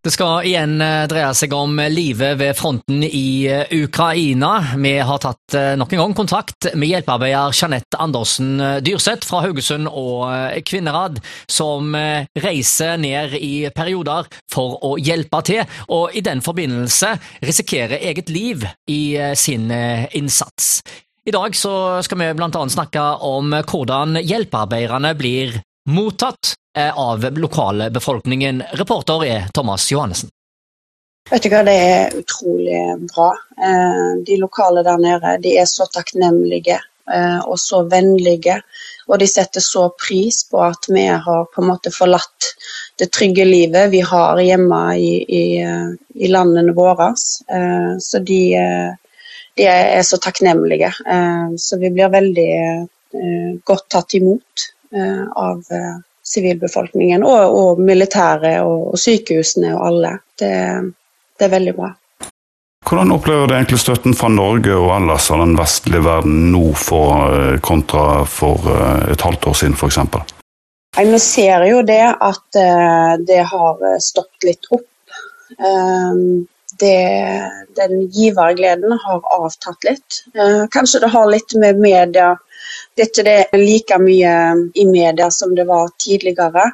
Det skal igjen eh, dreie seg om livet ved fronten i eh, Ukraina. Vi har tatt eh, nok en gang kontakt med hjelpearbeider Jeanette Andersen Dyrseth fra Haugesund og Kvinnerad, som reiser ned i perioder for å hjelpe til, og i den forbindelse risikerer eget liv i sin innsats. I dag skal vi annet snakke om hvordan hjelpearbeiderne blir mottatt av lokalbefolkningen. Reporter er Thomas Johannessen. Vet du hva, Det er utrolig bra. Eh, de lokale der nede de er så takknemlige eh, og så vennlige. Og de setter så pris på at vi har på en måte forlatt det trygge livet vi har hjemme i, i, i landene våre. Eh, så de, de, er så takknemlige. Så vi blir veldig godt tatt imot av sivilbefolkningen og, og militæret og, og, sykehusene og alle. Det, det, er veldig bra. Hvordan opplever du egentlig støtten fra Norge og ellers av den vestlige verden nå for, eh, kontra for eh, et halvt år siden f.eks.? Vi ser jo det at eh, det har stoppet litt opp. Det, den givergleden har avtatt litt. Kanskje det har litt med media det er ikke det like mye i media som det var tidligere.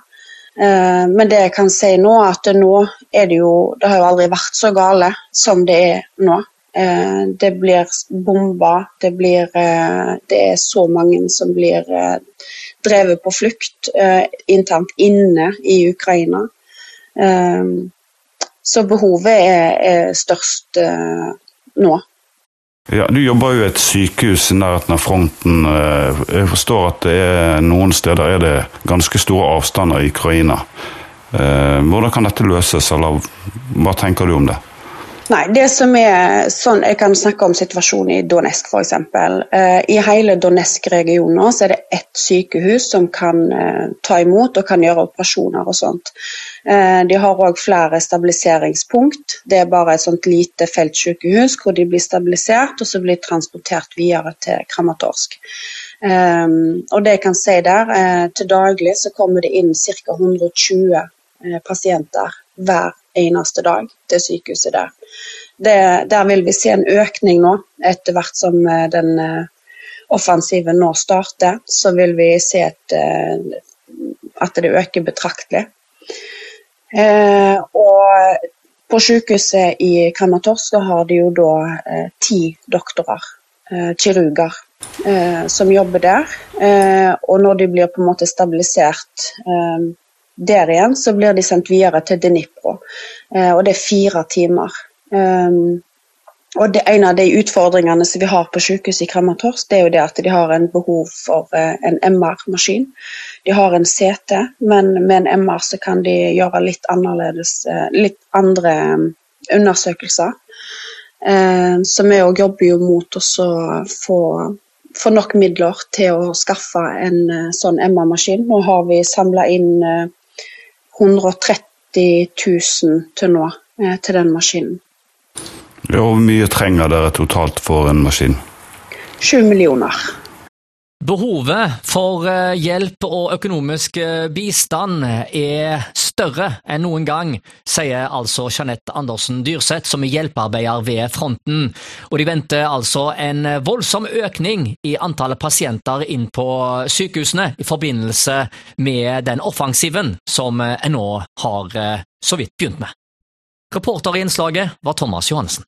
Eh, men det jeg kan si nå, at nå er det jo Det har jo aldri vært så gale som det er nå. Eh, det blir bomba, det blir eh, Det er så mange som blir drevet på flukt internt inne i Ukraina. Så behovet er, er størst nå. Ja, Du jobber jo i et sykehus i nærheten av fronten. Eh, jeg forstår at det er, noen steder er det ganske store avstander i Ukraina. Eh, hvordan kan dette løses, eller hva tenker du om det? Nei, det som er sånn, Jeg kan snakke om situasjonen i Donetsk f.eks. Eh, I hele Donetsk-regionen er det ett sykehus som kan eh, ta imot og kan gjøre operasjoner og sånt. Eh, de har òg flere stabiliseringspunkt. Det er bare et sånt lite feltsykehus hvor de blir stabilisert og så blir transportert videre til Kramatorsk. Um, og det jeg kan si der, uh, Til daglig så kommer det inn ca. 120 uh, pasienter hver eneste dag til sykehuset der. Det, der vil vi se en økning nå, etter hvert som eh, den eh, offensiven nå starter. Så vil vi se et, eh, at det øker betraktelig. Og på sykehuset i Kramatorsk har de jo da ti doktorer, kirurger, som jobber der. og når de blir på en måte stabilisert der igjen så blir de sendt videre til Dnipro, eh, og det er fire timer. Og det, En av de utfordringene som vi har på sykehuset i Kramatorsk, det er jo det at de har en behov for uh, en MR-maskin. De har en CT, men med en MR så kan de gjøre litt uh, litt andre um, undersøkelser. Så vi òg jobber jo mot å få, få nok midler til å skaffe en sånn MR-maskin. Nå har vi samla inn 130 000 til nå eh, til den maskinen. Ja, Hvor mye trenger dere totalt for en maskin? Sju millioner. Behovet for eh, hjelp og økonomisk eh, bistand er større enn noen gang, sier altså Jeanette Andersen Dyrseth, som er hjelpearbeider ved fronten. Og de venter altså en voldsom økning i antallet pasienter inn på sykehusene i forbindelse med den offensiven som en nå har eh, så vidt begynt med. Reporter i innslaget var Thomas Johannessen.